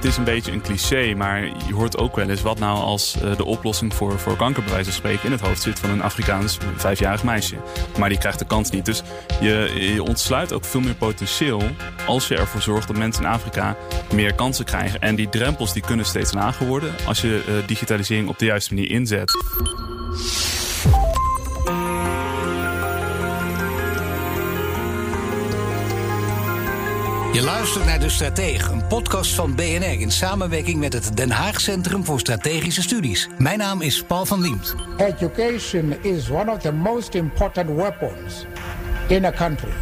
Het is een beetje een cliché, maar je hoort ook wel eens wat nou als uh, de oplossing voor, voor kanker bij van spreken in het hoofd zit van een Afrikaans vijfjarig meisje. Maar die krijgt de kans niet. Dus je, je ontsluit ook veel meer potentieel als je ervoor zorgt dat mensen in Afrika meer kansen krijgen. En die drempels die kunnen steeds lager worden als je uh, digitalisering op de juiste manier inzet. Je luistert naar De Stratege, een podcast van BNR in samenwerking met het Den Haag Centrum voor Strategische Studies. Mijn naam is Paul van Liemt. Education is one of the most important weapons in a country.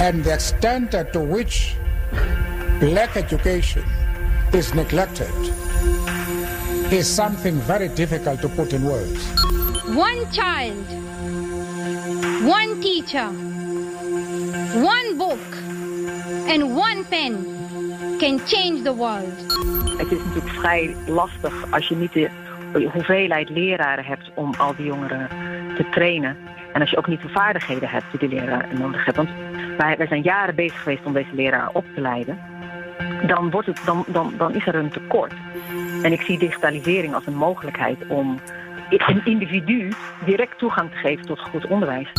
And the extent to which black education is neglected is something very difficult to put in words. One child, one teacher, one and one pen can change the world. Het is natuurlijk vrij lastig als je niet de hoeveelheid leraren hebt om al die jongeren te trainen. En als je ook niet de vaardigheden hebt die de leraar nodig hebt. Want wij, wij zijn jaren bezig geweest om deze leraar op te leiden. Dan, wordt het, dan, dan, dan is er een tekort. En ik zie digitalisering als een mogelijkheid om een individu direct toegang te geven tot goed onderwijs.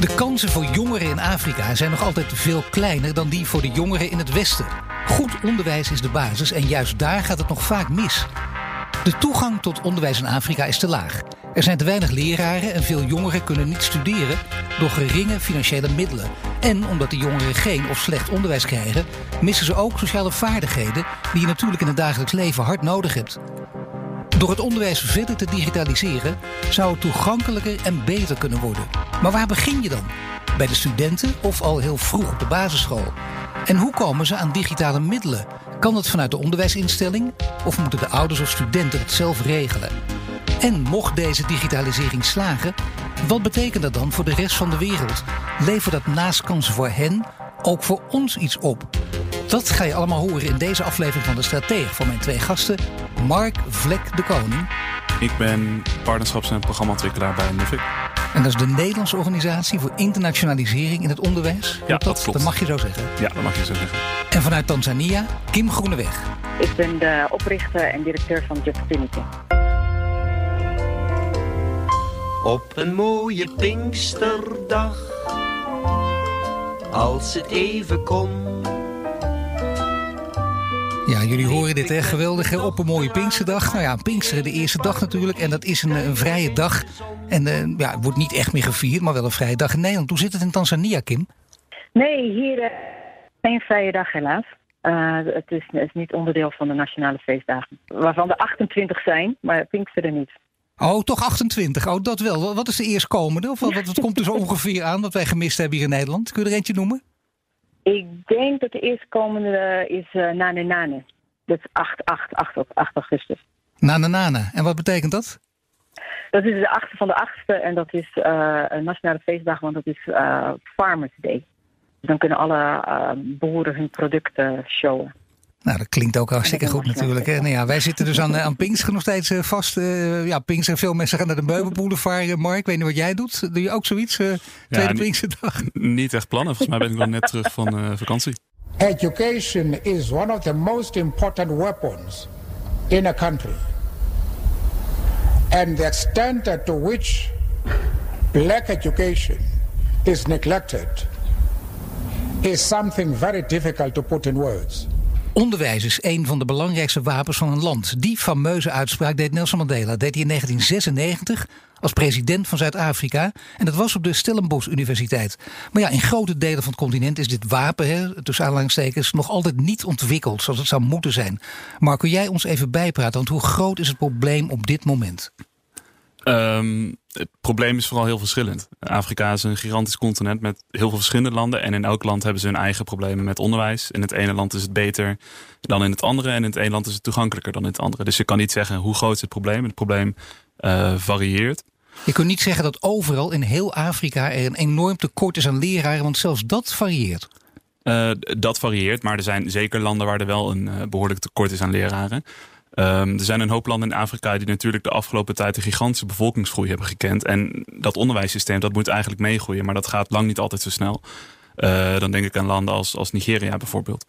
De kansen voor jongeren in Afrika zijn nog altijd veel kleiner dan die voor de jongeren in het Westen. Goed onderwijs is de basis en juist daar gaat het nog vaak mis. De toegang tot onderwijs in Afrika is te laag. Er zijn te weinig leraren en veel jongeren kunnen niet studeren door geringe financiële middelen. En omdat de jongeren geen of slecht onderwijs krijgen, missen ze ook sociale vaardigheden die je natuurlijk in het dagelijks leven hard nodig hebt. Door het onderwijs verder te digitaliseren zou het toegankelijker en beter kunnen worden. Maar waar begin je dan? Bij de studenten of al heel vroeg op de basisschool? En hoe komen ze aan digitale middelen? Kan dat vanuit de onderwijsinstelling of moeten de ouders of studenten het zelf regelen? En mocht deze digitalisering slagen, wat betekent dat dan voor de rest van de wereld? Levert dat naast kansen voor hen ook voor ons iets op? Dat ga je allemaal horen in deze aflevering van De Stratege van mijn twee gasten, Mark Vlek de Koning. Ik ben partnerschaps- en programmaontwikkelaar bij Nuffic. En dat is de Nederlandse organisatie voor internationalisering in het onderwijs. Ja, Klopt dat klopt. Dat mag je zo zeggen. Ja, dat mag je zo zeggen. En vanuit Tanzania, Kim Groeneweg. Ik ben de oprichter en directeur van Jobfinity. Op een mooie Pinksterdag, als het even kon. Ja, jullie horen dit hè, geweldig hè? op een mooie Pinksterdag. Nou ja, Pinksteren de eerste dag natuurlijk. En dat is een, een vrije dag. En eh, ja, het wordt niet echt meer gevierd, maar wel een vrije dag in Nederland. Hoe zit het in Tanzania, Kim? Nee, hier uh, geen vrije dag helaas. Uh, het, is, het is niet onderdeel van de nationale feestdagen. Waarvan er 28 zijn, maar Pinksteren niet. Oh, toch 28. Oh, dat wel. Wat is de eerstkomende? Of wat, wat komt er zo ongeveer aan wat wij gemist hebben hier in Nederland? Kun je er eentje noemen? Ik denk dat de eerstkomende is uh, Nane Nane. Dat is 8, 8, 8, 8 augustus. Nane Nane. En wat betekent dat? Dat is de achtste van de achtste en dat is uh, een nationale feestdag, want dat is uh, Farmers Day. Dus dan kunnen alle uh, boeren hun producten showen. Nou, dat klinkt ook hartstikke goed natuurlijk. Hè? Nou ja, wij zitten dus aan, aan Pinkster nog steeds vast. Uh, ja, Pinkster, veel mensen gaan naar de meubelboulevard. Mark, ik weet niet wat jij doet. Doe je ook zoiets, uh, tweede ja, Pinksterdag? Niet echt plannen. Volgens mij ben ik wel net terug van uh, vakantie. Education is one of the most important weapons in a country. And the extent to which black education is neglected is something very difficult to put in words. Onderwijs is een van de belangrijkste wapens van een land. Die fameuze uitspraak deed Nelson Mandela. Deed hij in 1996 als president van Zuid-Afrika. En dat was op de Stellenbosch Universiteit. Maar ja, in grote delen van het continent is dit wapen, hè, tussen aanhalingstekens, nog altijd niet ontwikkeld zoals het zou moeten zijn. Marco, jij ons even bijpraten, want hoe groot is het probleem op dit moment? Um, het probleem is vooral heel verschillend. Afrika is een gigantisch continent met heel veel verschillende landen. En in elk land hebben ze hun eigen problemen met onderwijs. In het ene land is het beter dan in het andere. En in het ene land is het toegankelijker dan in het andere. Dus je kan niet zeggen hoe groot is het probleem. Het probleem uh, varieert. Je kunt niet zeggen dat overal in heel Afrika er een enorm tekort is aan leraren. Want zelfs dat varieert. Uh, dat varieert, maar er zijn zeker landen waar er wel een uh, behoorlijk tekort is aan leraren. Um, er zijn een hoop landen in Afrika die natuurlijk de afgelopen tijd een gigantische bevolkingsgroei hebben gekend. En dat onderwijssysteem dat moet eigenlijk meegroeien, maar dat gaat lang niet altijd zo snel. Uh, dan denk ik aan landen als, als Nigeria bijvoorbeeld.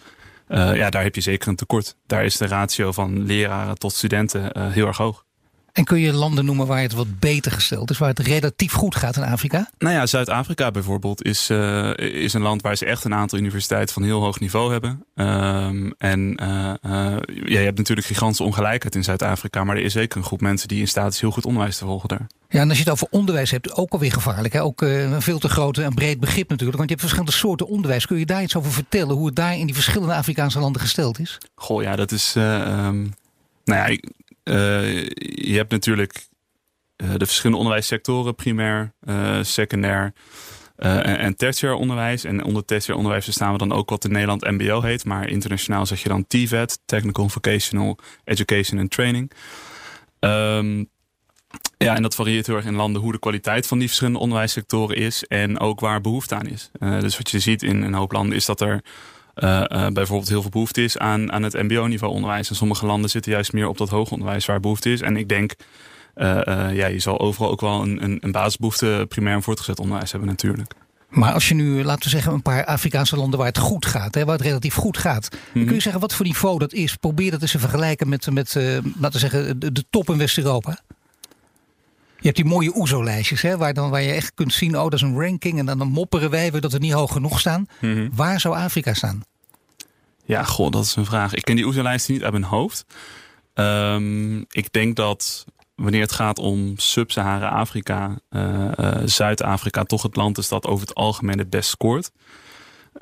Uh, ja, daar heb je zeker een tekort. Daar is de ratio van leraren tot studenten uh, heel erg hoog. En kun je landen noemen waar het wat beter gesteld is, waar het relatief goed gaat in Afrika? Nou ja, Zuid-Afrika bijvoorbeeld is, uh, is een land waar ze echt een aantal universiteiten van heel hoog niveau hebben. Um, en uh, uh, ja, je hebt natuurlijk gigantische ongelijkheid in Zuid-Afrika, maar er is zeker een groep mensen die in staat is heel goed onderwijs te volgen daar. Ja, en als je het over onderwijs hebt, ook alweer gevaarlijk. Hè? Ook een veel te groot en breed begrip natuurlijk. Want je hebt verschillende soorten onderwijs. Kun je daar iets over vertellen, hoe het daar in die verschillende Afrikaanse landen gesteld is? Goh, ja, dat is. Um, nou ja, uh, je hebt natuurlijk uh, de verschillende onderwijssectoren, primair, uh, secundair en, tertiair onderwijs. En onder tertiair onderwijs verstaan we dan ook wat in Nederland MBO heet, maar internationaal zeg je dan TVET, Technical Vocational Education and Training. Um, ja, en dat varieert heel erg in landen hoe de kwaliteit van die verschillende onderwijssectoren is en ook waar behoefte aan is. dus wat je ziet in een hoop landen is dat er uh, uh, bijvoorbeeld heel veel behoefte is aan, aan het mbo-niveau onderwijs. En sommige landen zitten juist meer op dat hoger onderwijs waar behoefte is. En ik denk, uh, ja, je zal overal ook wel een, een, een basisbehoefte primair en voortgezet onderwijs hebben natuurlijk. Maar als je nu, laten we zeggen, een paar Afrikaanse landen waar het goed gaat, hè, waar het relatief goed gaat, mm -hmm. kun je zeggen wat voor niveau dat is? Probeer dat eens te vergelijken met, met laten we zeggen, de, de top in West-Europa. Je hebt die mooie OESO-lijstjes, hè, waar, dan, waar je echt kunt zien, oh, dat is een ranking. En dan, dan mopperen wij weer dat we niet hoog genoeg staan. Mm -hmm. Waar zou Afrika staan? Ja, goh, dat is een vraag. Ik ken die OESO-lijsten niet uit mijn hoofd. Um, ik denk dat wanneer het gaat om Sub-Sahara-Afrika, uh, uh, Zuid-Afrika toch het land is dat over het algemeen het best scoort.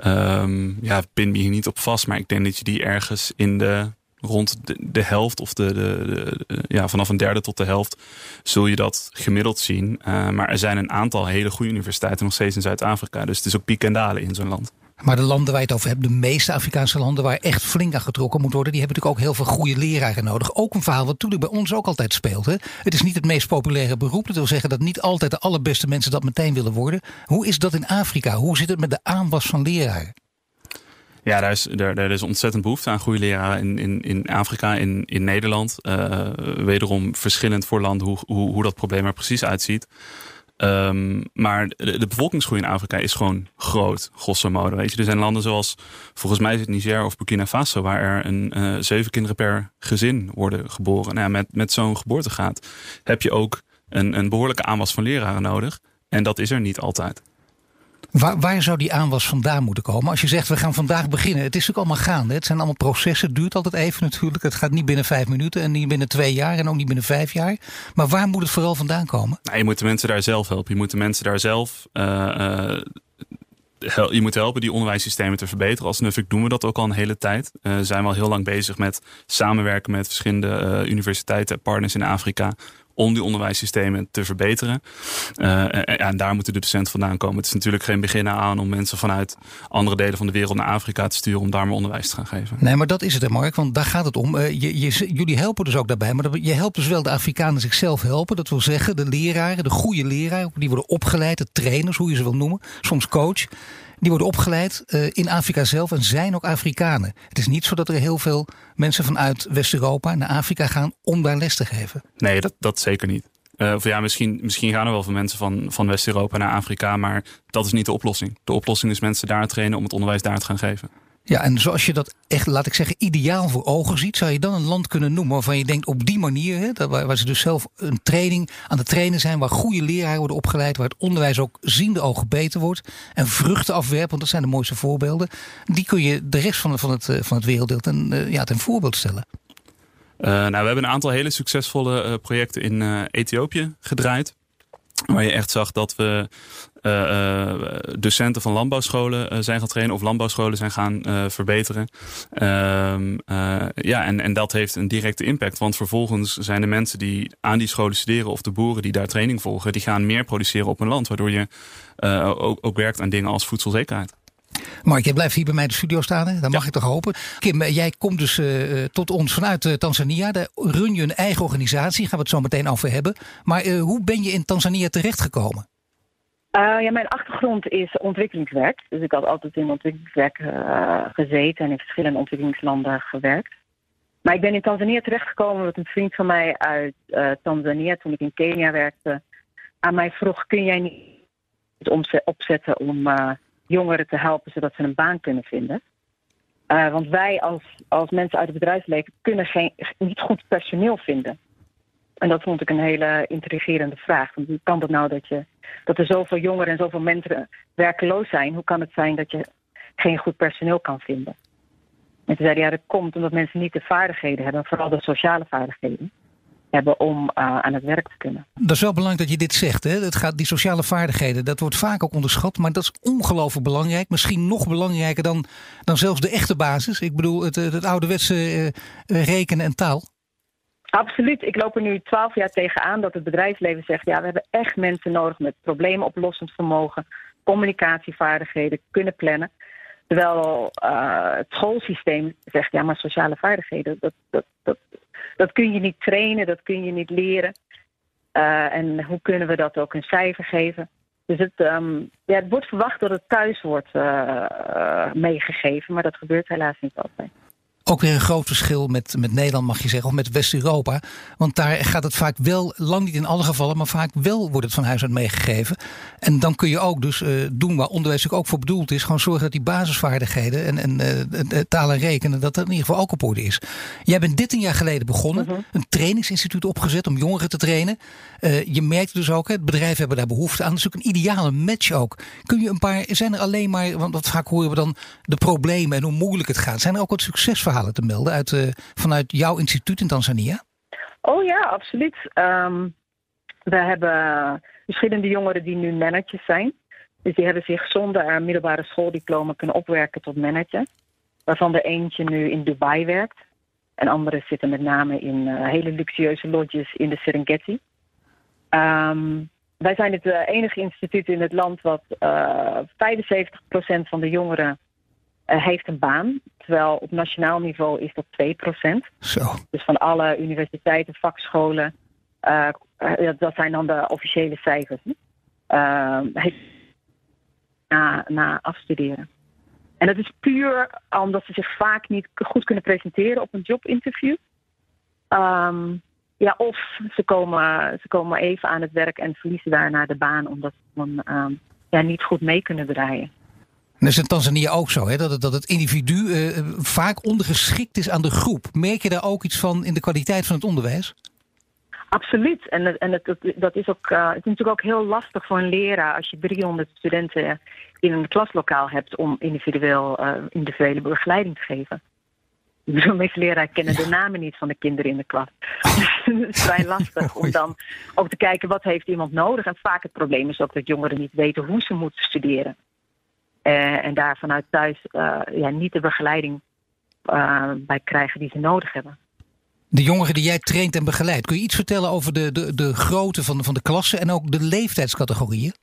Um, ja, pin me hier niet op vast, maar ik denk dat je die ergens in de rond de, helft of de, de, ja, vanaf een derde tot de helft zul je dat gemiddeld zien. Uh, maar er zijn een aantal hele goede universiteiten nog steeds in Zuid-Afrika. Dus het is ook piek en dalen in zo'n land. Maar de landen waar je het over hebt, de meeste Afrikaanse landen waar echt flink aan getrokken moet worden, die hebben natuurlijk ook heel veel goede leraren nodig. Ook een verhaal wat natuurlijk bij ons ook altijd speelt. Het is niet het meest populaire beroep. Dat wil zeggen dat niet altijd de allerbeste mensen dat meteen willen worden. Hoe is dat in Afrika? Hoe zit het met de aanwas van leraren? Ja, daar is, is ontzettend behoefte aan goede leraren in, in, in Afrika, in, in Nederland. Uh, wederom verschillend voor landen hoe, hoe, hoe dat probleem er precies uitziet. Um, maar de, bevolkingsgroei in Afrika is gewoon groot, grosso modo. Weet je. Er zijn landen zoals, volgens mij is het Niger of Burkina Faso... waar er een, uh, zeven kinderen per gezin worden geboren. Nou met, met zo'n geboortegraad heb je ook een, een behoorlijke aanwas van leraren nodig. En dat is er niet altijd. Waar, waar, zou die aanwas vandaan moeten komen? Als je zegt, we gaan vandaag beginnen. Het is natuurlijk allemaal gaande. Het zijn allemaal processen. Het duurt altijd even natuurlijk. Het gaat niet binnen vijf minuten en niet binnen twee jaar en ook niet binnen vijf jaar. Maar waar moet het vooral vandaan komen? Nou, je moet de mensen daar zelf helpen. Je moet de mensen daar zelf... Uh, je moet helpen die onderwijssystemen te verbeteren. Als NUFIC doen we dat ook al een hele tijd. Uh, zijn we al heel lang bezig met samenwerken met verschillende uh, universiteiten, partners in Afrika om die onderwijssystemen te verbeteren. Uh, en, daar moeten de docenten vandaan komen. Het is natuurlijk geen begin aan om mensen vanuit andere delen van de wereld naar Afrika te sturen om daar maar onderwijs te gaan geven. Nee, maar dat is het, hè, Mark, want daar gaat het om. Je, je, jullie helpen dus ook daarbij, maar je helpt dus wel de Afrikanen zichzelf helpen. Dat wil zeggen, de leraren, de goede leraren, die worden opgeleid, de trainers, hoe je ze wil noemen, soms coach. Die worden opgeleid uh, in Afrika zelf en zijn ook Afrikanen. Het is niet zo dat er heel veel mensen vanuit West-Europa naar Afrika gaan om daar les te geven. Nee, dat, dat zeker niet. Uh, of ja, misschien, misschien gaan er wel veel mensen van, van West-Europa naar Afrika, maar dat is niet de oplossing. De oplossing is mensen daar trainen om het onderwijs daar te gaan geven. Ja, en zoals je dat echt, laat ik zeggen, ideaal voor ogen ziet, zou je dan een land kunnen noemen waarvan je denkt op die manier, hè, waar, waar ze dus zelf een training aan het trainen zijn, waar goede leraren worden opgeleid, waar het onderwijs ook ziende ogen beter wordt en vruchten afwerpen, want dat zijn de mooiste voorbeelden, die kun je de rest van, van, het, van het werelddeel ten, uh, ja, ten voorbeeld stellen. Uh, nou, we hebben een aantal hele succesvolle projecten in Ethiopië gedraaid. Waar je echt zag dat we uh, docenten van landbouwscholen zijn gaan trainen of landbouwscholen zijn gaan verbeteren. Ehm, ja, en, en dat heeft een directe impact. Want vervolgens zijn de mensen die aan die scholen studeren of de boeren die daar training volgen, die gaan meer produceren op hun land. Waardoor je ook, ook werkt aan dingen als voedselzekerheid. Mark, jij blijft hier bij mij in de studio staan. Hè? Dan mag ik toch hopen. Kim, jij komt dus uh, tot ons vanuit uh, Tanzania. Daar run je een eigen organisatie. Gaan we het zo meteen over hebben. Maar uh, hoe ben je in Tanzania terechtgekomen? ja, mijn achtergrond is ontwikkelingswerk. Dus ik had altijd in ontwikkelingswerk gezeten en in verschillende ontwikkelingslanden gewerkt. Maar ik ben in Tanzania terechtgekomen omdat een vriend van mij uit Tanzania, toen ik in Kenia werkte, aan mij vroeg: kun jij niet het opzetten om jongeren te helpen zodat ze een baan kunnen vinden. Uh, want wij als, als mensen uit het bedrijfsleven kunnen geen, niet goed personeel vinden. En dat vond ik een hele intrigerende vraag. Want hoe kan het nou dat, je, dat er zoveel jongeren en zoveel mensen werkeloos zijn? Hoe kan het zijn dat je geen goed personeel kan vinden? En toen zei ja, dat komt omdat mensen niet de vaardigheden hebben, vooral de sociale vaardigheden hebben om uh, aan het werk te kunnen. Dat is wel belangrijk dat je dit zegt. Hè? Het gaat, die sociale vaardigheden, dat wordt vaak ook onderschat. Maar dat is ongelooflijk belangrijk. Misschien nog belangrijker dan, dan zelfs de echte basis. Ik bedoel, het, het ouderwetse uh, rekenen en taal. Absoluut. Ik loop er nu twaalf jaar tegenaan dat het bedrijfsleven zegt... ja, we hebben echt mensen nodig met probleemoplossend vermogen... communicatievaardigheden, kunnen plannen. Terwijl uh, het schoolsysteem zegt, ja, maar sociale vaardigheden... dat, dat, dat dat kun je niet trainen, dat kun je niet leren. Uh, en hoe kunnen we dat ook een cijfer geven? Dus het, um, ja, het wordt verwacht dat het thuis wordt uh, meegegeven, maar dat gebeurt helaas niet altijd. Ook weer een groot verschil met, met Nederland, mag je zeggen, of met West-Europa. Want daar gaat het vaak wel, lang niet in alle gevallen, maar vaak wel wordt het van huis uit meegegeven. En dan kun je ook dus uh, doen waar onderwijs ook voor bedoeld is. Gewoon zorgen dat die basisvaardigheden en, en uh, taal en rekenen, dat dat in ieder geval ook op orde is. Jij bent dit een jaar geleden begonnen, uh -huh. een trainingsinstituut opgezet om jongeren te trainen. Uh, je merkt dus ook, het bedrijf hebben daar behoefte aan. Dat is ook een ideale match ook. Kun je een paar, zijn er alleen maar, want vaak horen we dan de problemen en hoe moeilijk het gaat. Zijn er ook wat succesverhalen? Te melden uit, uh, vanuit jouw instituut in Tanzania? Oh ja, absoluut. Um, we hebben verschillende jongeren die nu managers zijn. Dus die hebben zich zonder een middelbare schooldiploma kunnen opwerken tot manager. Waarvan er eentje nu in Dubai werkt. En anderen zitten met name in uh, hele luxueuze lodges in de Serengeti. Um, wij zijn het uh, enige instituut in het land wat uh, 75% van de jongeren heeft een baan. Terwijl op nationaal niveau is dat 2%. Zo. Dus van alle universiteiten, vakscholen, uh, uh, dat zijn dan de officiële cijfers. heeft na, na afstuderen. En dat is puur omdat ze zich vaak niet goed kunnen presenteren op een jobinterview. Um, ja, of ze komen, ze komen even aan het werk en verliezen daarna de baan omdat ze dan um, ja, niet goed mee kunnen draaien. En dat is in Tanzania ook zo, hè? Dat, het, dat het individu uh, vaak ondergeschikt is aan de groep. Merk je daar ook iets van in de kwaliteit van het onderwijs? Absoluut. En, en het, dat is ook, uh, het is natuurlijk ook heel lastig voor een leraar als je 300 studenten in een klaslokaal hebt om individueel, uh, individuele begeleiding te geven. De meeste leraren kennen ja. de namen niet van de kinderen in de klas. Dus het is vrij lastig om dan ook te kijken wat heeft iemand nodig. En vaak het probleem is ook dat jongeren niet weten hoe ze moeten studeren. Uh, en daar vanuit thuis uh, ja, niet de begeleiding uh, bij krijgen die ze nodig hebben. De jongeren die jij traint en begeleidt, kun je iets vertellen over de, de, de grootte van, van de klassen en ook de leeftijdscategorieën?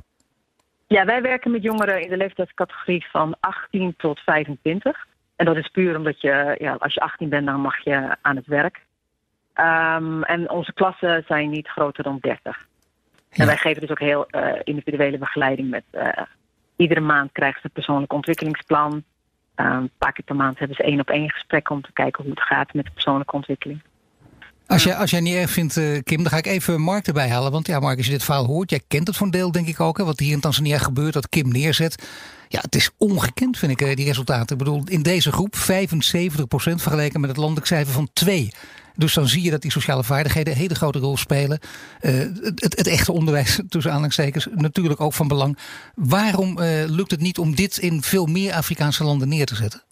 Ja, wij werken met jongeren in de leeftijdscategorie van 18 tot 25. En dat is puur omdat je, ja, als je 18 bent, dan mag je aan het werk. Um, en onze klassen zijn niet groter dan 30. Ja. En wij geven dus ook heel individuele begeleiding met Iedere maand krijgen ze een persoonlijk ontwikkelingsplan. Uh, een paar keer per maand hebben ze één op één gesprek om te kijken hoe het gaat met de persoonlijke ontwikkeling. Als jij, als jij niet erg vindt, uh, Kim, dan ga ik even Mark erbij halen. Want ja, Mark, als je dit verhaal hoort, jij kent het een deel, denk ik ook. Hè, wat hier in Tanzania gebeurt, dat Kim neerzet. Ja, het is ongekend, vind ik, die resultaten. Ik bedoel, in deze groep 75% vergeleken met het landelijk cijfer van 2. Dus dan zie je dat die sociale vaardigheden een hele grote rol spelen. Uh, het, het, echte onderwijs, tussen aanhalingstekens, natuurlijk ook van belang. Waarom uh, lukt het niet om dit in veel meer Afrikaanse landen neer te zetten?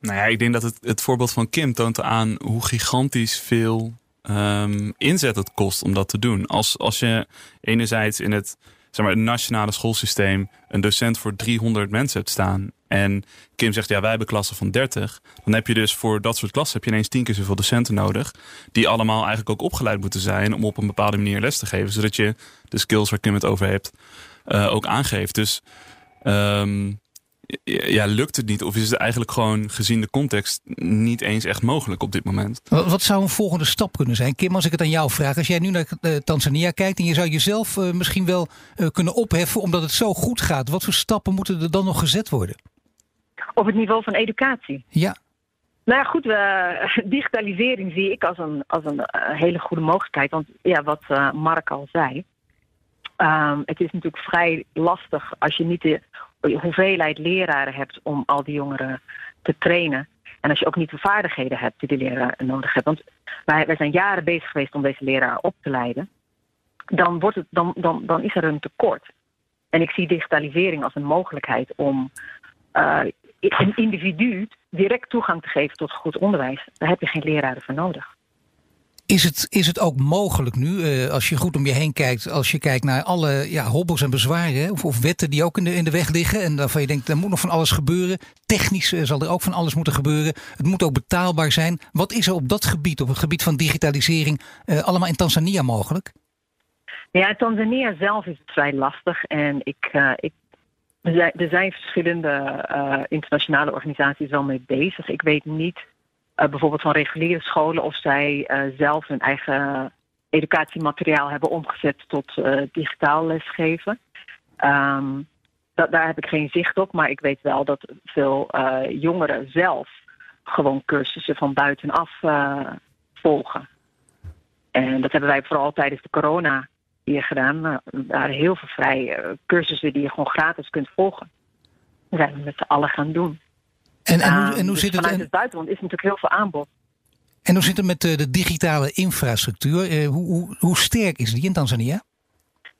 Nou ja, ik denk dat het, het voorbeeld van Kim toont aan hoe gigantisch veel ehm, inzet het kost om dat te doen. Als, als je enerzijds in het, zeg maar, het nationale schoolsysteem een docent voor 300 mensen hebt staan. En Kim zegt, ja, wij hebben klassen van 30. Dan heb je dus voor dat soort klassen heb je ineens tien keer zoveel docenten nodig. Die allemaal eigenlijk ook opgeleid moeten zijn om op een bepaalde manier les te geven. Zodat je de skills waar Kim het over heeft uh, ook aangeeft. Dus um, ja, lukt het niet? Of is het eigenlijk gewoon gezien de context niet eens echt mogelijk op dit moment? Wat zou een volgende stap kunnen zijn? Kim, als ik het aan jou vraag. Als jij nu naar uh, Tanzania kijkt en je zou jezelf uh, misschien wel uh, kunnen opheffen omdat het zo goed gaat. Wat voor stappen moeten er dan nog gezet worden? Op het niveau van educatie? Ja. Nou ja, goed, digitalisering zie ik als een, als een hele goede mogelijkheid. Want ja, wat Mark al zei. Um, het is natuurlijk vrij lastig als je niet de hoeveelheid leraren hebt om al die jongeren te trainen. En als je ook niet de vaardigheden hebt die de leraar nodig hebt. Want wij, wij zijn jaren bezig geweest om deze leraar op te leiden. Dan, wordt het, dan, dan, dan is er een tekort. En ik zie digitalisering als een mogelijkheid om uh, een individu direct toegang te geven tot goed onderwijs. Daar heb je geen leraren voor nodig. Is het, is het ook mogelijk nu, uh, als je goed om je heen kijkt, als je kijkt naar alle ja, hobbels en bezwaren, of, of, wetten die ook in de, in de weg liggen en waarvan je denkt, er moet nog van alles gebeuren. Technisch uh, zal er ook van alles moeten gebeuren. Het moet ook betaalbaar zijn. Wat is er op dat gebied, op het gebied van digitalisering, uh, allemaal in Tanzania mogelijk? Ja, in Tanzania zelf is vrij lastig. En ik, ik, er, zijn, er verschillende internationale organisaties wel mee bezig. Ik weet niet bijvoorbeeld van reguliere scholen of zij uh, zelf hun eigen educatiemateriaal hebben omgezet tot uh, digitaal lesgeven. Um, dat, daar heb ik geen zicht op, maar ik weet wel dat veel jongeren zelf gewoon cursussen van buitenaf volgen. En dat hebben wij vooral tijdens de corona hier gedaan. Er waren heel veel vrije cursussen die je gewoon gratis kunt volgen. Dat zijn we met z'n allen gaan doen. En, en, hoe, en hoe dus zit het? Vanuit het buitenland is natuurlijk heel veel aanbod. En hoe zit het met de, de digitale infrastructuur? Uh, hoe, hoe, hoe, sterk is die in Tanzania?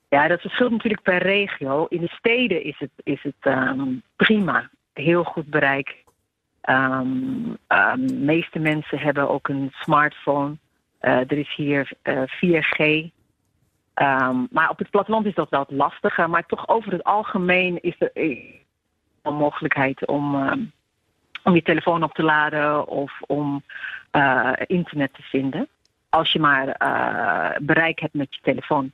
Ja, dat verschilt natuurlijk per regio. In de steden is het, is het um, prima. Heel goed bereik. Um, um, de meeste mensen hebben ook een smartphone. Uh, er is hier uh, 4G. maar op het platteland is dat wel lastiger. Maar toch over het algemeen is er een mogelijkheid om om je telefoon op te laden of om uh, internet te vinden. Als je maar uh, bereik hebt met je telefoon.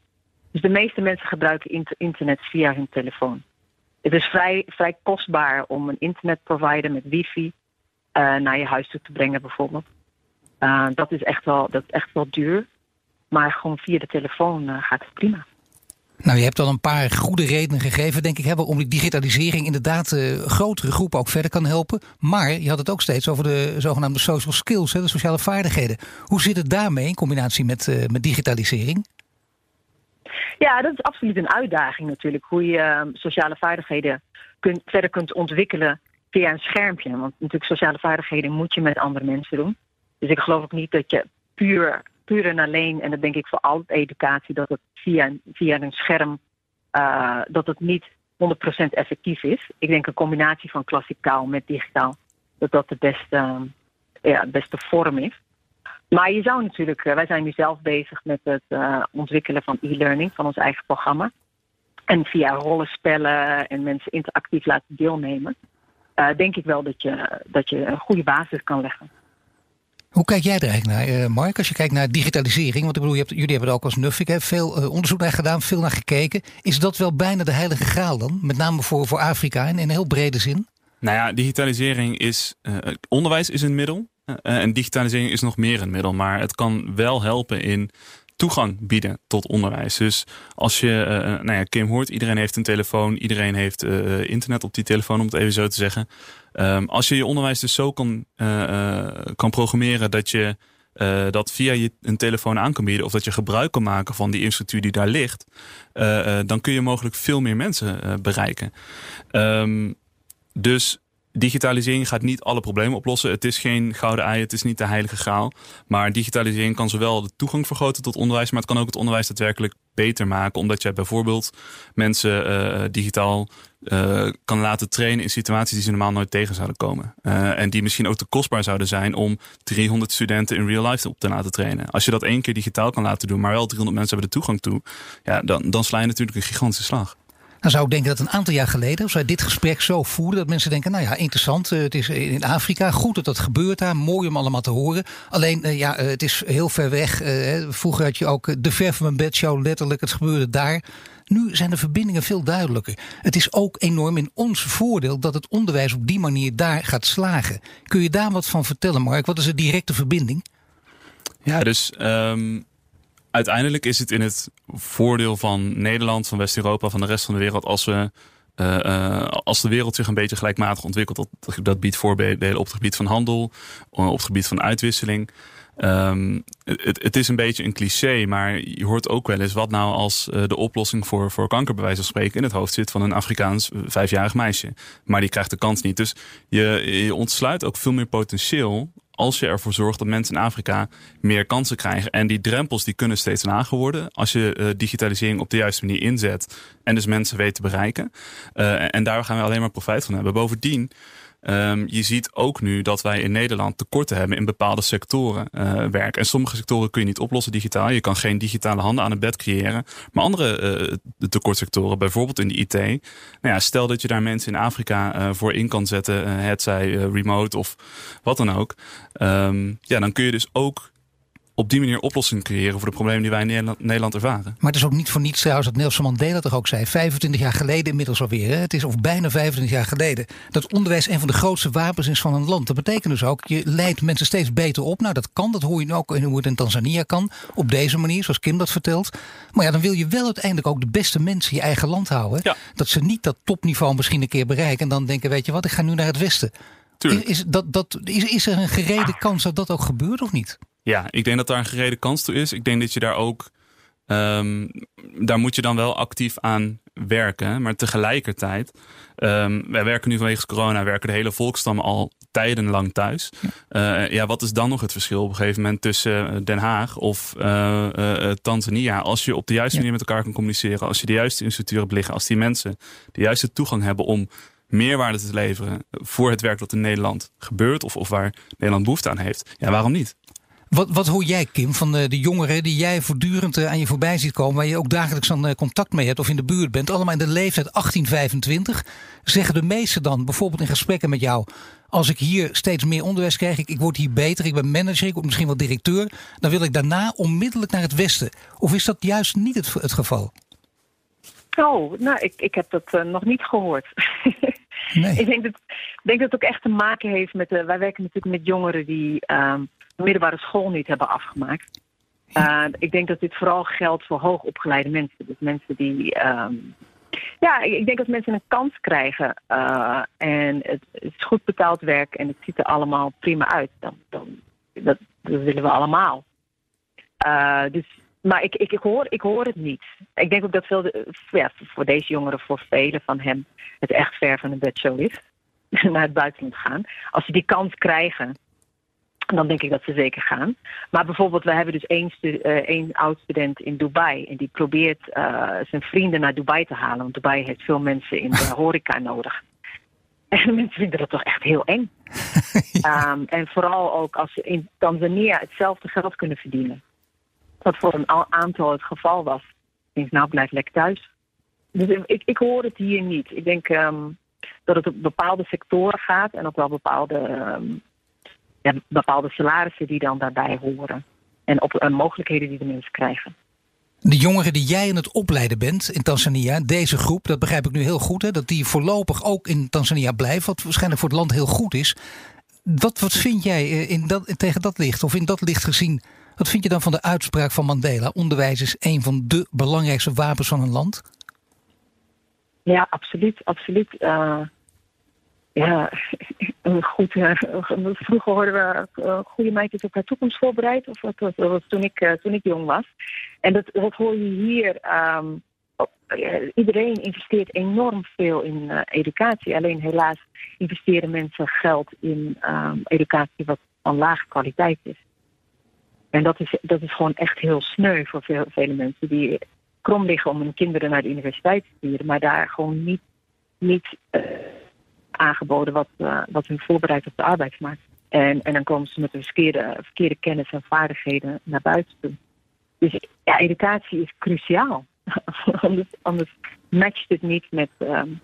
Dus de meeste mensen gebruiken internet via hun telefoon. Het is vrij, vrij kostbaar om een internetprovider met wifi uh, naar je huis toe te brengen, bijvoorbeeld. dat is echt wel, dat is echt wel duur. Maar gewoon via de telefoon gaat het prima. Nou, je hebt al een paar goede redenen gegeven, denk ik, hebben om die digitalisering inderdaad uh, grotere groepen ook verder kan helpen. Maar je had het ook steeds over de zogenaamde social skills, hè, de sociale vaardigheden. Hoe zit het daarmee in combinatie met, uh, met digitalisering? Ja, dat is absoluut een uitdaging natuurlijk. Hoe je uh, sociale vaardigheden kunt, verder kunt ontwikkelen via een schermpje. Want natuurlijk sociale vaardigheden moet je met andere mensen doen. Dus ik geloof ook niet dat je puur puur en alleen, en dat denk ik voor al educatie, dat het via, via een scherm uh, dat het niet 100% effectief is. Ik denk een combinatie van klassikaal met digitaal, dat dat de beste, uh, ja, beste vorm is. Maar je zou natuurlijk, uh, wij zijn nu zelf bezig met het ontwikkelen van e-learning van ons eigen programma. En via rollenspellen en mensen interactief laten deelnemen, denk ik wel dat je, dat je een goede basis kan leggen. Hoe kijk jij er eigenlijk naar, uh, Mark, als je kijkt naar digitalisering? Want ik bedoel, hebt, jullie hebben er ook als Nuffic veel uh, onderzoek naar gedaan, veel naar gekeken. Is dat wel bijna de heilige graal dan? Met name voor, voor Afrika in, in een heel brede zin? Nou ja, digitalisering is. Uh, onderwijs is een middel. en digitalisering is nog meer een middel. Maar het kan wel helpen in toegang bieden tot onderwijs. Dus als je, uh, nou ja, Kim hoort, iedereen heeft een telefoon, iedereen heeft uh, internet op die telefoon, om het even zo te zeggen. Um, als je je onderwijs dus zo kan, kan programmeren dat je dat via je een telefoon aan kan bieden, of dat je gebruik kan maken van die infrastructuur die daar ligt, dan kun je mogelijk veel meer mensen bereiken. Um, dus digitalisering gaat niet alle problemen oplossen. Het is geen gouden ei, het is niet de heilige graal. Maar digitalisering kan zowel de toegang vergroten tot onderwijs, maar het kan ook het onderwijs daadwerkelijk beter maken. Omdat jij bijvoorbeeld mensen uh, digitaal uh, kan laten trainen in situaties die ze normaal nooit tegen zouden komen. Uh, en die misschien ook te kostbaar zouden zijn om 300 studenten in real life op te laten trainen. Als je dat één keer digitaal kan laten doen, maar wel 300 mensen hebben de toegang toe, ja, dan, dan sla je natuurlijk een gigantische slag. Dan zou ik denken dat een aantal jaar geleden, als wij dit gesprek zo voerden, dat mensen denken: nou ja, interessant, het is in Afrika, goed dat dat gebeurt daar, mooi om allemaal te horen. Alleen, ja, het is heel ver weg. Vroeger had je ook de ver van mijn bedshow, letterlijk, het gebeurde daar. Nu zijn de verbindingen veel duidelijker. Het is ook enorm in ons voordeel dat het onderwijs op die manier daar gaat slagen. Kun je daar wat van vertellen, Mark? Wat is de directe verbinding? Ja, dus um, uiteindelijk is het in het voordeel van Nederland, van West-Europa, van de rest van de wereld als we. Uh, uh, als de wereld zich een beetje gelijkmatig ontwikkelt, dat, dat biedt voordelen op het gebied van handel, op het gebied van uitwisseling. Um, het, het, is een beetje een cliché, maar je hoort ook wel eens wat nou als de oplossing voor, voor kanker bij wijze van spreken in het hoofd zit van een Afrikaans vijfjarig meisje. Maar die krijgt de kans niet. Dus je ontsluit ook veel meer potentieel als je ervoor zorgt dat mensen in Afrika meer kansen krijgen. En die drempels die kunnen steeds lager worden als je uh, digitalisering op de juiste manier inzet en dus mensen weet te bereiken. Uh, en daar gaan we alleen maar profijt van hebben. Bovendien Um, je ziet ook nu dat wij in Nederland tekorten hebben in bepaalde sectoren uh, werk. En sommige sectoren kun je niet oplossen digitaal. Je kan geen digitale handen aan het bed creëren. Maar andere uh, tekortsectoren, bijvoorbeeld in de IT. Nou ja, stel dat je daar mensen in Afrika uh, voor in kan zetten, het zij remote of wat dan ook. Um, ja, dan kun je dus ook op die manier oplossingen creëren voor de problemen die wij in Nederland, ervaren. Maar het is ook niet voor niets trouwens dat Nelson Mandela toch ook zei. 25 jaar geleden inmiddels alweer. Hè? Het is of bijna 25 jaar geleden. Dat onderwijs een van de grootste wapens is van een land. Dat betekent dus ook, je leidt mensen steeds beter op. Nou, dat kan. Dat hoor je nu ook in hoe het in Tanzania kan. Op deze manier, zoals Kim dat vertelt. Maar ja, dan wil je wel uiteindelijk ook de beste mensen in je eigen land houden. Ja. Dat ze niet dat topniveau misschien een keer bereiken. En dan denken, weet je wat, ik ga nu naar het westen. Tuurlijk. Is, is, dat, dat, is, is er een gerede kans dat dat ook gebeurt of niet? Ja, ik denk dat daar een gerede kans toe is. Ik denk dat je daar ook. Um, daar moet je dan wel actief aan werken. Maar tegelijkertijd. Um, wij werken nu vanwege corona. Werken de hele volkstammen al tijdenlang thuis. Ja. Uh, ja, wat is dan nog het verschil op een gegeven moment tussen Den Haag of uh, uh, Tanzania? Als je op de juiste manier met elkaar kan communiceren. Als je de juiste instituten hebt liggen. Als die mensen de juiste toegang hebben om meerwaarde te leveren voor het werk dat in Nederland gebeurt. Of, of waar Nederland behoefte aan heeft. Ja, waarom niet? Wat, wat hoor jij, Kim, van de, de jongeren die jij voortdurend aan je voorbij ziet komen, waar je ook dagelijks aan contact mee hebt of in de buurt bent, allemaal in de leeftijd 18, 25? Zeggen de meesten dan, bijvoorbeeld in gesprekken met jou, als ik hier steeds meer onderwijs krijg, ik, ik word hier beter, ik ben manager, ik word misschien wel directeur, dan wil ik daarna onmiddellijk naar het Westen? Of is dat juist niet het, het geval? Oh, nou, ik, ik heb dat uh, nog niet gehoord. Nee. ik denk dat, denk dat het ook echt te maken heeft met. Uh, wij werken natuurlijk met jongeren die uh, middelbare school niet hebben afgemaakt. Uh, ik denk dat dit vooral geldt voor hoogopgeleide mensen. Dus mensen die. Um, ja, ik denk dat mensen een kans krijgen. Uh, en het, het, is goed betaald werk en het ziet er allemaal prima uit. Dan, dan, dat, dat willen we allemaal. Uh, dus, maar ik, ik, ik, hoor, ik hoor het niet. Ik denk ook dat veel de, ja, voor deze jongeren, voor velen van hem, het echt ver van een bedshow is. naar het buitenland gaan. Als ze die kans krijgen, dan denk ik dat ze zeker gaan. Maar bijvoorbeeld, we hebben dus één, uh, één oud-student in Dubai. En die probeert uh, zijn vrienden naar Dubai te halen. Want Dubai heeft veel mensen in de horeca nodig. En mensen vinden dat toch echt heel eng. ja. um, en vooral ook als ze in Tanzania hetzelfde geld kunnen verdienen. Wat voor een aantal het geval was. Ik denk, nou, blijf lekker thuis. Dus ik, ik hoor het hier niet. Ik denk um, dat het op bepaalde sectoren gaat. En ook wel bepaalde... Um, ja, bepaalde salarissen die dan daarbij horen. En op uh, mogelijkheden die de mensen krijgen. De jongeren die jij aan het opleiden bent in Tanzania, deze groep, dat begrijp ik nu heel goed, hè, dat die voorlopig ook in Tanzania blijft, wat waarschijnlijk voor het land heel goed is. Wat, wat vind jij in dat, tegen dat licht, of in dat licht gezien, wat vind je dan van de uitspraak van Mandela? Onderwijs is een van de belangrijkste wapens van een land? Ja, absoluut, absoluut. Uh, ja, goed. vroeger hoorden we uh, goede meisjes op haar toekomst voorbereid. Of dat was toen ik, uh, toen ik jong was. En dat, hoor je hier um, iedereen investeert enorm veel in educatie. Alleen helaas investeren mensen geld in ehm, educatie wat van lage kwaliteit is. En dat is, dat is gewoon echt heel sneu voor veel, vele mensen die krom liggen om hun kinderen naar de universiteit te sturen, maar daar gewoon niet, niet aangeboden wat, uh, wat hun voorbereidt op de arbeidsmarkt. En, en dan komen ze met de verkeerde, verkeerde kennis en vaardigheden naar buiten toe. Dus ja, educatie is cruciaal. anders, matcht het niet met, um,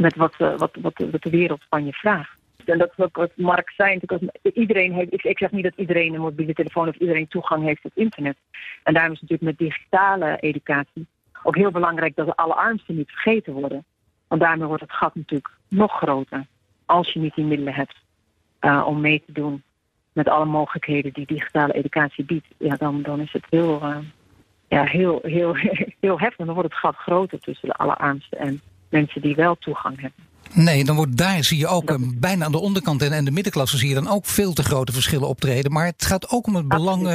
met wat, uh, wat, wat, wat de wereld van je vraagt. En dat is ook wat Mark zei. Iedereen heeft, ik, ik zeg niet dat iedereen een mobiele telefoon of iedereen toegang heeft tot internet. En daarom is het natuurlijk met digitale educatie ook heel belangrijk dat de allerarmsten niet vergeten worden. Want daarmee wordt het gat natuurlijk nog groter. Als je niet die middelen hebt uh, om mee te doen met alle mogelijkheden die digitale educatie biedt, ja, dan, dan is het heel, uh, ja, heel, heel, heel heftig. Dan wordt het gat groter tussen de allerarmsten en mensen die wel toegang hebben. Nee, dan wordt daar zie je ook uh, bijna aan de onderkant en, en de middenklasse zie je dan ook veel te grote verschillen optreden. Maar het gaat ook om het belang, uh,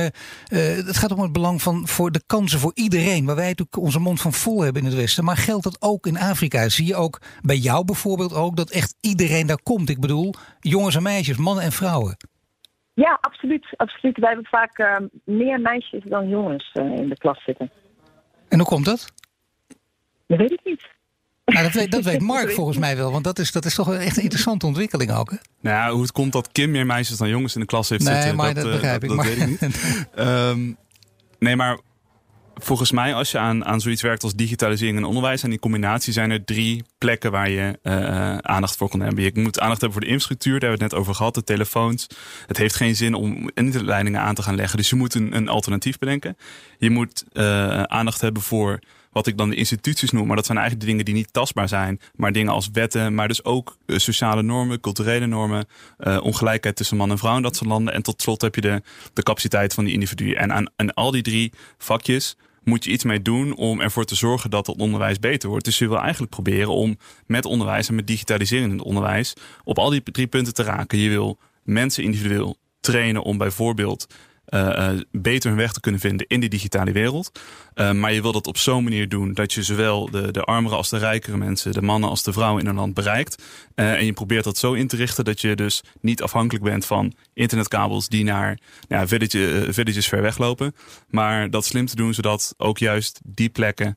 het gaat om het belang van voor de kansen voor iedereen. Waar wij natuurlijk onze mond van vol hebben in het Westen. Maar geldt dat ook in Afrika? Zie je ook bij jou bijvoorbeeld ook dat echt iedereen daar komt? Ik bedoel, jongens en meisjes, mannen en vrouwen. Ja, absoluut. absoluut. Wij hebben vaak uh, meer meisjes dan jongens in de klas zitten. En hoe komt dat? Dat weet ik niet. Nou, dat, weet, dat weet Mark volgens mij wel, want dat is, dat is toch echt een interessante ontwikkeling ook. Hè? Nou ja, hoe het komt dat Kim meer meisjes dan jongens in de klas heeft nee, zitten, maar dat, dat begrijp uh, ik. Dat, weet ik niet. um, nee, maar volgens mij als je aan, aan zoiets werkt als digitalisering en onderwijs en die combinatie zijn er drie plekken waar je uh, aandacht voor kan hebben. Je moet aandacht hebben voor de infrastructuur, daar hebben we het net over gehad, de telefoons. Het heeft geen zin om internetleidingen aan te gaan leggen, dus je moet een, een alternatief bedenken. Je moet uh, aandacht hebben voor wat ik dan de instituties noem. Maar dat zijn eigenlijk dingen die niet tastbaar zijn. Maar dingen als wetten, maar dus ook uh, sociale normen, culturele normen, uh, ongelijkheid tussen man en vrouw in dat soort landen. En tot slot heb je de, de capaciteit van die individuen. En aan, aan al die drie vakjes moet je iets mee doen om ervoor te zorgen dat het onderwijs beter wordt. Dus je wil eigenlijk proberen om met onderwijs en met digitalisering in het onderwijs op al die drie punten te raken. Je wil mensen individueel trainen om bijvoorbeeld uh, uh, beter hun weg te kunnen vinden in die digitale wereld. Uh, maar je wil dat op zo'n manier doen dat je zowel de, de armere als de rijkere mensen, de mannen als de vrouwen in een land bereikt. en je probeert dat zo in te richten dat je dus niet afhankelijk bent van internetkabels die naar ja, village, villages ver weglopen. Maar dat slim te doen zodat ook juist die plekken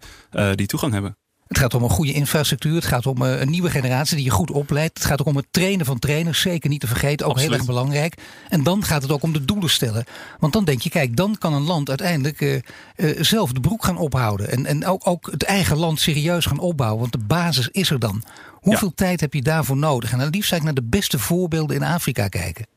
die toegang hebben. Het gaat om een goede infrastructuur. Het gaat om een nieuwe generatie die je goed opleidt. Het gaat ook om het trainen van trainers. Zeker niet te vergeten. Ook Absoluut. heel erg belangrijk. En dan gaat het ook om de doelen stellen. Want dan denk je, kijk, dan kan een land uiteindelijk uh, uh, zelf de broek gaan ophouden. En, en ook, ook het eigen land serieus gaan opbouwen. Want de basis is er dan. Hoeveel ja. tijd heb je daarvoor nodig? En dan liefst zou ik naar de beste voorbeelden in Afrika kijken.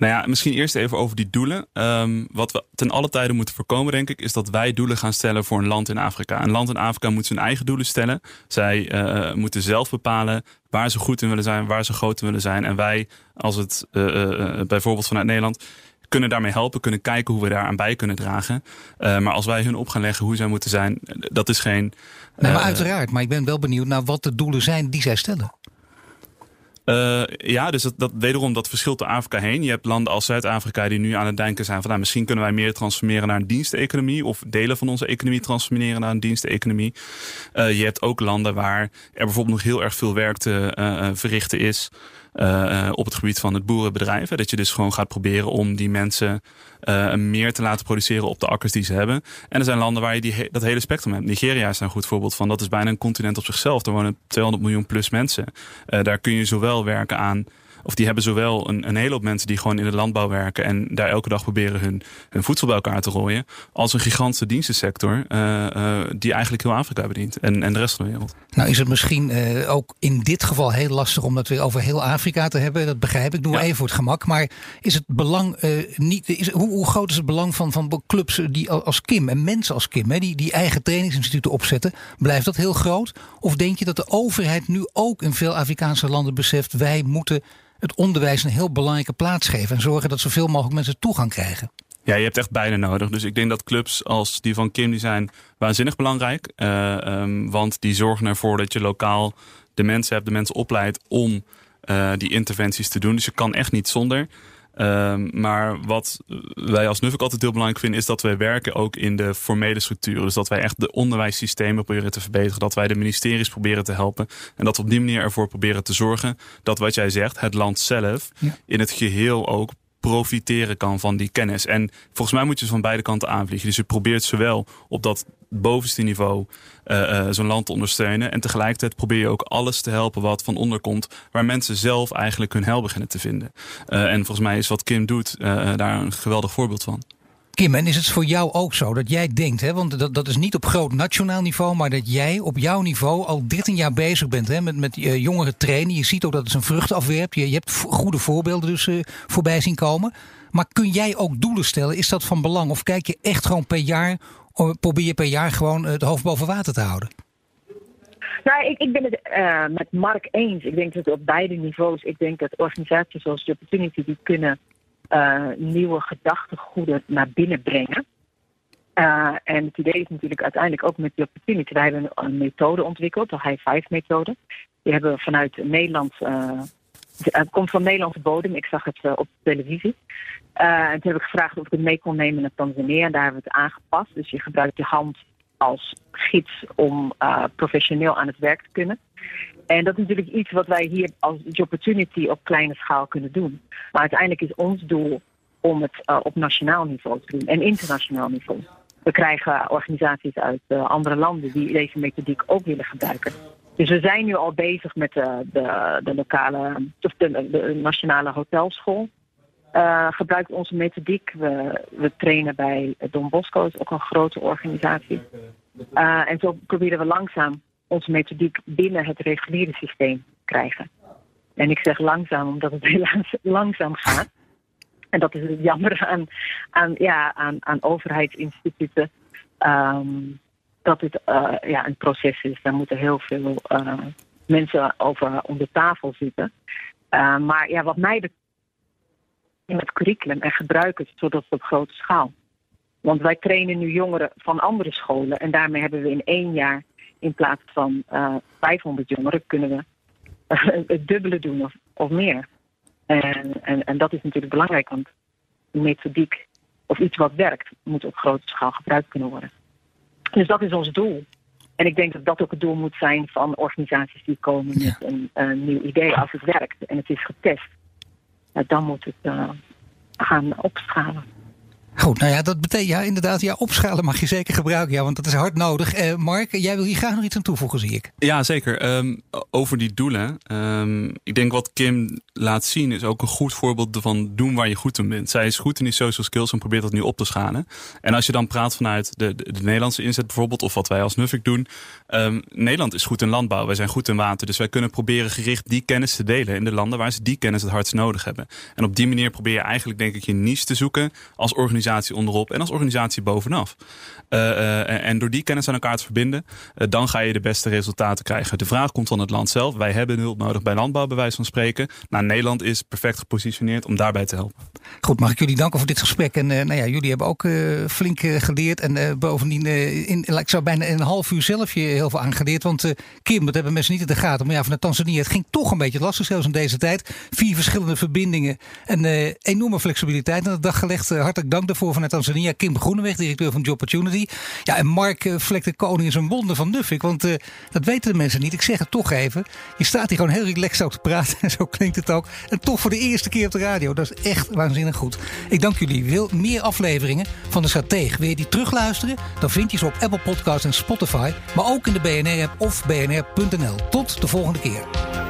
Nou ja, misschien eerst even over die doelen. Um, wat we ten alle tijde moeten voorkomen, denk ik, is dat wij doelen gaan stellen voor een land in Afrika. Een land in Afrika moet zijn eigen doelen stellen. Zij uh, moeten zelf bepalen waar ze goed in willen zijn, waar ze groot in willen zijn. En wij, als het uh, uh, bijvoorbeeld vanuit Nederland, kunnen daarmee helpen, kunnen kijken hoe we daaraan bij kunnen dragen. Uh, maar als wij hun op gaan leggen hoe zij moeten zijn, dat is geen. Nee, maar uiteraard. Maar ik ben wel benieuwd naar wat de doelen zijn die zij stellen. Uh, ja, dus dat, wederom dat verschilt door Afrika heen. Je hebt landen als Zuid-Afrika die nu aan het denken zijn van nou, misschien kunnen wij meer transformeren naar een diensteconomie of delen van onze economie transformeren naar een diensteconomie. Uh, je hebt ook landen waar er bijvoorbeeld nog heel erg veel werk te uh, verrichten is. Uh, op het gebied van het boerenbedrijf. Dat je dus gewoon gaat proberen om die mensen uh, meer te laten produceren op de akkers die ze hebben. En er zijn landen waar je die, dat hele spectrum hebt. Nigeria is een goed voorbeeld van. Dat is bijna een continent op zichzelf. Er wonen 200 miljoen plus mensen. Daar kun je zowel werken aan of die hebben zowel een, een hele hoop mensen die gewoon in de landbouw werken en daar elke dag proberen hun, hun voedsel bij elkaar te rooien, als een gigantische dienstensector uh, uh, die eigenlijk heel Afrika bedient en, en de rest van de wereld. Nou is het misschien uh, ook in dit geval heel lastig om dat weer over heel Afrika te hebben. Dat begrijp ik. Doe ja. even voor het gemak. Maar is het belang niet? Is, hoe, hoe, groot is het belang van, van clubs die als Kim en mensen als Kim, hè, die, die eigen trainingsinstituten opzetten? Blijft dat heel groot? Of denk je dat de overheid nu ook in veel Afrikaanse landen beseft wij moeten het onderwijs een heel belangrijke plaats geven. En zorgen dat zoveel mogelijk mensen toegang krijgen. Ja, je hebt echt beide nodig. Dus ik denk dat clubs als die van Kim die zijn waanzinnig belangrijk. Uh, want die zorgen ervoor dat je lokaal de mensen hebt, de mensen opleidt om uh, die interventies te doen. Dus je kan echt niet zonder. Ehm, maar wat wij als NUFC altijd heel belangrijk vinden, is dat wij werken ook in de formele structuren. Dus dat wij echt de onderwijssystemen proberen te verbeteren. Dat wij de ministeries proberen te helpen. En dat we op die manier ervoor proberen te zorgen dat wat jij zegt, het land zelf, in het geheel ook profiteren kan van die kennis. En volgens mij moet je van beide kanten aanvliegen. Dus je probeert zowel op dat bovenste niveau uh, zo'n land te ondersteunen. En tegelijkertijd probeer je ook alles te helpen wat van onder komt. Waar mensen zelf eigenlijk hun hel beginnen te vinden. Uh, en volgens mij is wat Kim doet daar een geweldig voorbeeld van. Kim, en is het voor jou ook zo dat jij denkt, hè, want dat, dat is niet op groot nationaal niveau, maar dat jij op jouw niveau al 13 jaar bezig bent hè, met, met uh, jongeren trainen. Je ziet ook dat het zijn vrucht afwerpt. Je, je hebt goede voorbeelden dus uh, voorbij zien komen. Maar kun jij ook doelen stellen? Is dat van belang? Of kijk je echt gewoon per jaar, probeer je per jaar gewoon het hoofd boven water te houden? Nou, ik, ik ben het met Mark eens. Ik denk dat op beide niveaus, ik denk dat organisaties zoals The Opportunity die kunnen uh, nieuwe gedachtegoeden naar binnen brengen. Uh, en het idee is natuurlijk uiteindelijk ook met The Opportunity. Wij hebben een, methode ontwikkeld, de High Five methode. Die hebben we vanuit Nederland, het komt van Nederlandse bodem. Ik zag het op televisie. en toen heb ik gevraagd of ik het mee kon nemen naar Tanzania. En daar hebben we het aangepast. Dus je gebruikt je hand als gids om professioneel aan het werk te kunnen. En dat is natuurlijk iets wat wij hier als Opportunity op kleine schaal kunnen doen. Maar uiteindelijk is ons doel om het uh, op nationaal niveau te doen en internationaal niveau. We krijgen organisaties uit uh, andere landen die deze methodiek ook willen gebruiken. Dus we zijn nu al bezig met de, de, de lokale, of de, nationale hotelschool. Uh, gebruikt onze methodiek. We, we trainen bij Don Bosco, is ook een grote organisatie. En zo proberen we langzaam onze methodiek binnen het reguliere systeem te krijgen. En ik zeg langzaam omdat het helaas langzaam gaat. En dat is het jammer aan, aan, ja, aan, aan overheidsinstituten. Um, dat het uh, ja, een proces is. Daar moeten heel veel uh, mensen over om de tafel zitten. Uh, maar ja, wat mij betreft in het curriculum en gebruik het zodat het op grote schaal. Want wij trainen nu jongeren van andere scholen en daarmee hebben we in één jaar in plaats van uh, 500 jongeren kunnen we het dubbele doen of, of meer. En, en, en dat is natuurlijk belangrijk, want methodiek of iets wat werkt moet op grote schaal gebruikt kunnen worden. Dus dat is ons doel. En ik denk dat dat ook het doel moet zijn van organisaties die komen ja. met een, een, nieuw idee. Als het werkt en het is getest, dan moet het uh, gaan opschalen. Goed, nou ja, dat betekent ja, inderdaad, ja, opschalen mag je zeker gebruiken, ja, want dat is hard nodig. Uh, Mark, jij wil hier graag nog iets aan toevoegen, zie ik. Ja, zeker. Um, over die doelen. Um, ik denk wat Kim laat zien is ook een goed voorbeeld van doen waar je goed in bent. Zij is goed in die social skills en probeert dat nu op te schalen. En als je dan praat vanuit de, de, de Nederlandse inzet bijvoorbeeld, of wat wij als Nuffic doen. Um, Nederland is goed in landbouw, wij zijn goed in water. Dus wij kunnen proberen gericht die kennis te delen in de landen waar ze die kennis het hardst nodig hebben. En op die manier probeer je eigenlijk, denk ik, je niche te zoeken als organisatie onderop en als organisatie bovenaf. Uh, uh, en door die kennis aan elkaar te verbinden, uh, dan ga je de beste resultaten krijgen. De vraag komt van het land zelf. Wij hebben hulp nodig bij landbouw, bij wijze van spreken. Nou, Nederland is perfect gepositioneerd om daarbij te helpen. Goed, mag ik jullie danken voor dit gesprek. En nou ja, jullie hebben ook flink geleerd. En bovendien, in, ik zou bijna een half uur zelf je heel veel aangeleerd. Want Kim, dat hebben mensen niet in de gaten. Maar ja, vanuit Tanzania, het ging toch een beetje lastig, zelfs in deze tijd. Vier verschillende verbindingen en enorme flexibiliteit aan de dag gelegd. hartelijk dank daarvoor vanuit Tanzania. Kim Groeneweg, directeur van Job Opportunity. Ja, en Mark uh, Vlek de Koning is een wonder van Nuffik. Want uh, dat weten de mensen niet. Ik zeg het toch even. Je staat hier gewoon heel relaxed ook te praten. En zo klinkt het ook. En toch voor de eerste keer op de radio. Dat is echt waanzinnig goed. Ik dank jullie. Wil meer afleveringen van de Strateeg? Wil je die terugluisteren? Dan vind je ze op Apple Podcasts en Spotify. Maar ook in de BNR-app of bnr.nl. Tot de volgende keer.